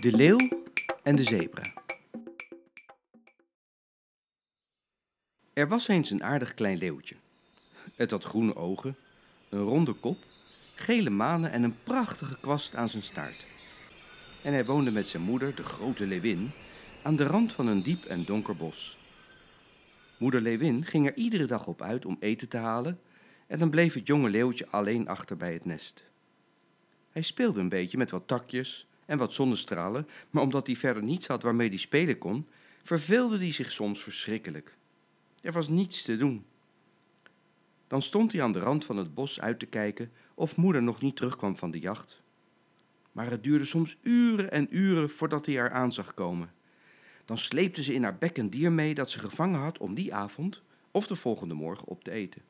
De leeuw en de zebra. Er was eens een aardig klein leeuwtje. Het had groene ogen, een ronde kop, gele manen en een prachtige kwast aan zijn staart. En hij woonde met zijn moeder, de grote leeuwin, aan de rand van een diep en donker bos. Moeder leeuwin ging er iedere dag op uit om eten te halen en dan bleef het jonge leeuwtje alleen achter bij het nest. Hij speelde een beetje met wat takjes en wat zonnestralen, maar omdat hij verder niets had waarmee hij spelen kon, verveelde hij zich soms verschrikkelijk. Er was niets te doen. Dan stond hij aan de rand van het bos uit te kijken of moeder nog niet terugkwam van de jacht. Maar het duurde soms uren en uren voordat hij haar aan zag komen. Dan sleepte ze in haar bek een dier mee dat ze gevangen had om die avond of de volgende morgen op te eten.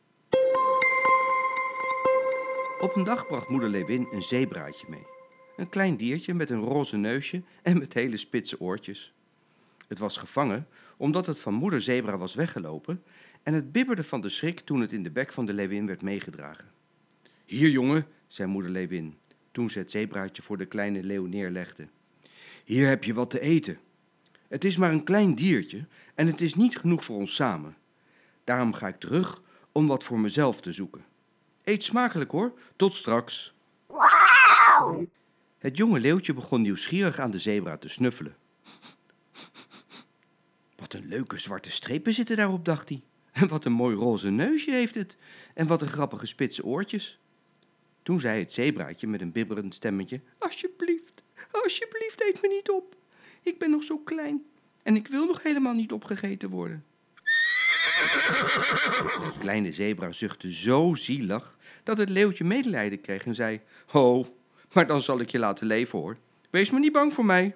Op een dag bracht moeder Lewin een zeebraadje mee. Een klein diertje met een roze neusje en met hele spitse oortjes. Het was gevangen omdat het van moeder zebra was weggelopen en het bibberde van de schrik toen het in de bek van de leeuwin werd meegedragen. Hier, jongen, zei moeder leeuwin, toen ze het zeebraadje voor de kleine leeuw neerlegde. Hier heb je wat te eten. Het is maar een klein diertje en het is niet genoeg voor ons samen. Daarom ga ik terug om wat voor mezelf te zoeken. Eet smakelijk hoor, tot straks. Het jonge leeuwtje begon nieuwsgierig aan de zebra te snuffelen. Wat een leuke zwarte strepen zitten daarop, dacht hij. En wat een mooi roze neusje heeft het. En wat een grappige spitse oortjes. Toen zei het zebraatje met een bibberend stemmetje: Alsjeblieft, alsjeblieft, eet me niet op. Ik ben nog zo klein en ik wil nog helemaal niet opgegeten worden. De kleine zebra zuchtte zo zielig dat het leeuwtje medelijden kreeg en zei: Ho, maar dan zal ik je laten leven hoor. Wees maar niet bang voor mij.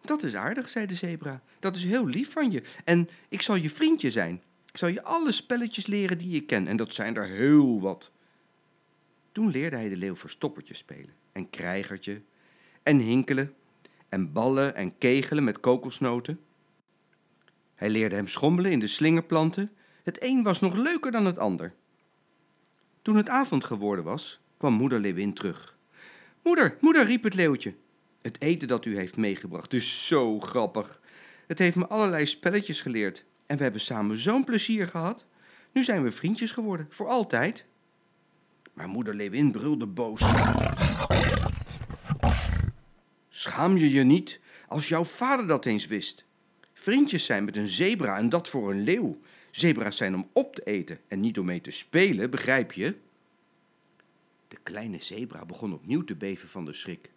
Dat is aardig, zei de zebra. Dat is heel lief van je. En ik zal je vriendje zijn. Ik zal je alle spelletjes leren die je ken. En dat zijn er heel wat. Toen leerde hij de leeuw verstoppertje spelen. En krijgertje. En hinkelen. En ballen en kegelen met kokosnoten. Hij leerde hem schommelen in de slingerplanten. Het een was nog leuker dan het ander. Toen het avond geworden was, kwam moeder Leeuwin terug. Moeder, moeder, riep het leeuwtje. Het eten dat u heeft meegebracht is zo grappig. Het heeft me allerlei spelletjes geleerd en we hebben samen zo'n plezier gehad. Nu zijn we vriendjes geworden, voor altijd. Maar moeder Leeuwin brulde boos. Schaam je je niet als jouw vader dat eens wist? Vriendjes zijn met een zebra en dat voor een leeuw. Zebra's zijn om op te eten en niet om mee te spelen, begrijp je? De kleine zebra begon opnieuw te beven van de schrik.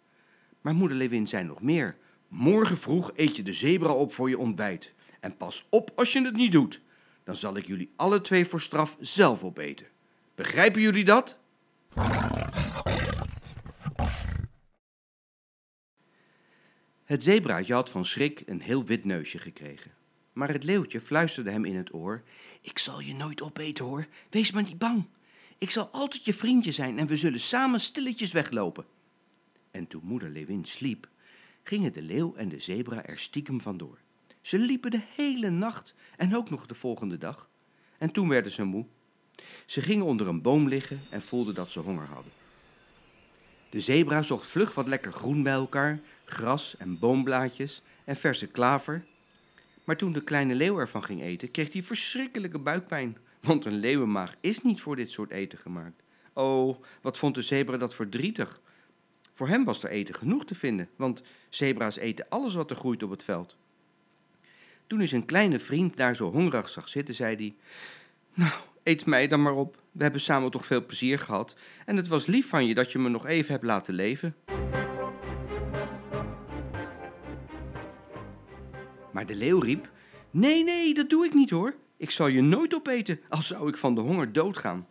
Maar moeder Lewin zei nog meer. Morgen vroeg eet je de zebra op voor je ontbijt. En pas op als je het niet doet. Dan zal ik jullie alle twee voor straf zelf opeten. Begrijpen jullie dat? Het zebraatje had van schrik een heel wit neusje gekregen. Maar het leeuwtje fluisterde hem in het oor: Ik zal je nooit opeten hoor, wees maar niet bang. Ik zal altijd je vriendje zijn en we zullen samen stilletjes weglopen. En toen moeder Leeuwin sliep, gingen de leeuw en de zebra er stiekem vandoor. Ze liepen de hele nacht en ook nog de volgende dag. En toen werden ze moe. Ze gingen onder een boom liggen en voelden dat ze honger hadden. De zebra zocht vlug wat lekker groen bij elkaar, gras en boomblaadjes en verse klaver. Maar toen de kleine leeuw ervan ging eten, kreeg hij verschrikkelijke buikpijn, want een leeuwenmaag is niet voor dit soort eten gemaakt. Oh, wat vond de zebra dat verdrietig. Voor hem was er eten genoeg te vinden, want zebra's eten alles wat er groeit op het veld. Toen hij zijn kleine vriend daar zo hongerig zag zitten, zei hij: Nou, eet mij dan maar op. We hebben samen toch veel plezier gehad en het was lief van je dat je me nog even hebt laten leven. Maar de leeuw riep: Nee, nee, dat doe ik niet hoor. Ik zal je nooit opeten, al zou ik van de honger doodgaan.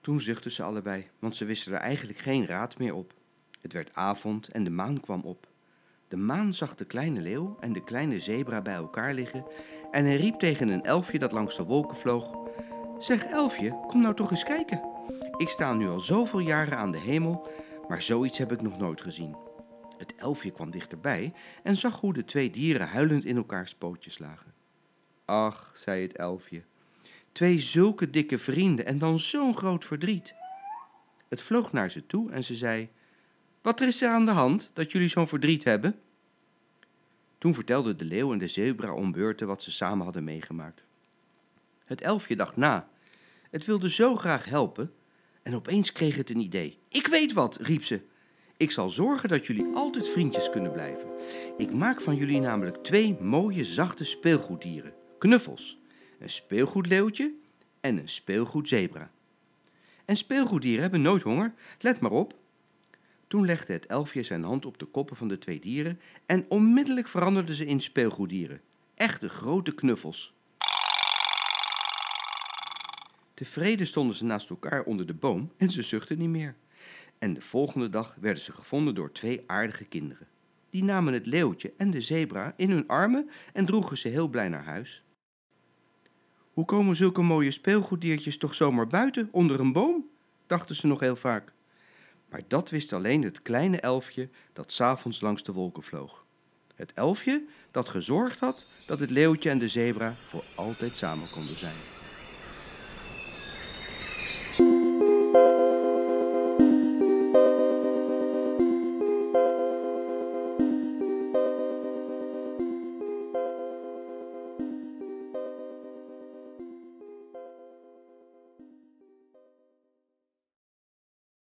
Toen zuchtten ze allebei, want ze wisten er eigenlijk geen raad meer op. Het werd avond en de maan kwam op. De maan zag de kleine leeuw en de kleine zebra bij elkaar liggen en hij riep tegen een elfje dat langs de wolken vloog: Zeg elfje, kom nou toch eens kijken. Ik sta nu al zoveel jaren aan de hemel, maar zoiets heb ik nog nooit gezien. Het elfje kwam dichterbij en zag hoe de twee dieren huilend in elkaars pootjes lagen. Ach, zei het elfje, twee zulke dikke vrienden en dan zo'n groot verdriet. Het vloog naar ze toe en ze zei: Wat is er aan de hand dat jullie zo'n verdriet hebben? Toen vertelden de leeuw en de zebra om beurten wat ze samen hadden meegemaakt. Het elfje dacht na. Het wilde zo graag helpen en opeens kreeg het een idee. Ik weet wat, riep ze. Ik zal zorgen dat jullie altijd vriendjes kunnen blijven. Ik maak van jullie namelijk twee mooie, zachte speelgoeddieren. Knuffels. Een speelgoedleeuwtje en een speelgoedzebra. En speelgoeddieren hebben nooit honger, let maar op. Toen legde het elfje zijn hand op de koppen van de twee dieren en onmiddellijk veranderden ze in speelgoeddieren. Echte grote knuffels. Tevreden stonden ze naast elkaar onder de boom en ze zuchtten niet meer. En de volgende dag werden ze gevonden door twee aardige kinderen. Die namen het leeuwtje en de zebra in hun armen en droegen ze heel blij naar huis. Hoe komen zulke mooie speelgoeddiertjes toch zomaar buiten onder een boom? dachten ze nog heel vaak. Maar dat wist alleen het kleine elfje dat s'avonds langs de wolken vloog. Het elfje dat gezorgd had dat het leeuwtje en de zebra voor altijd samen konden zijn.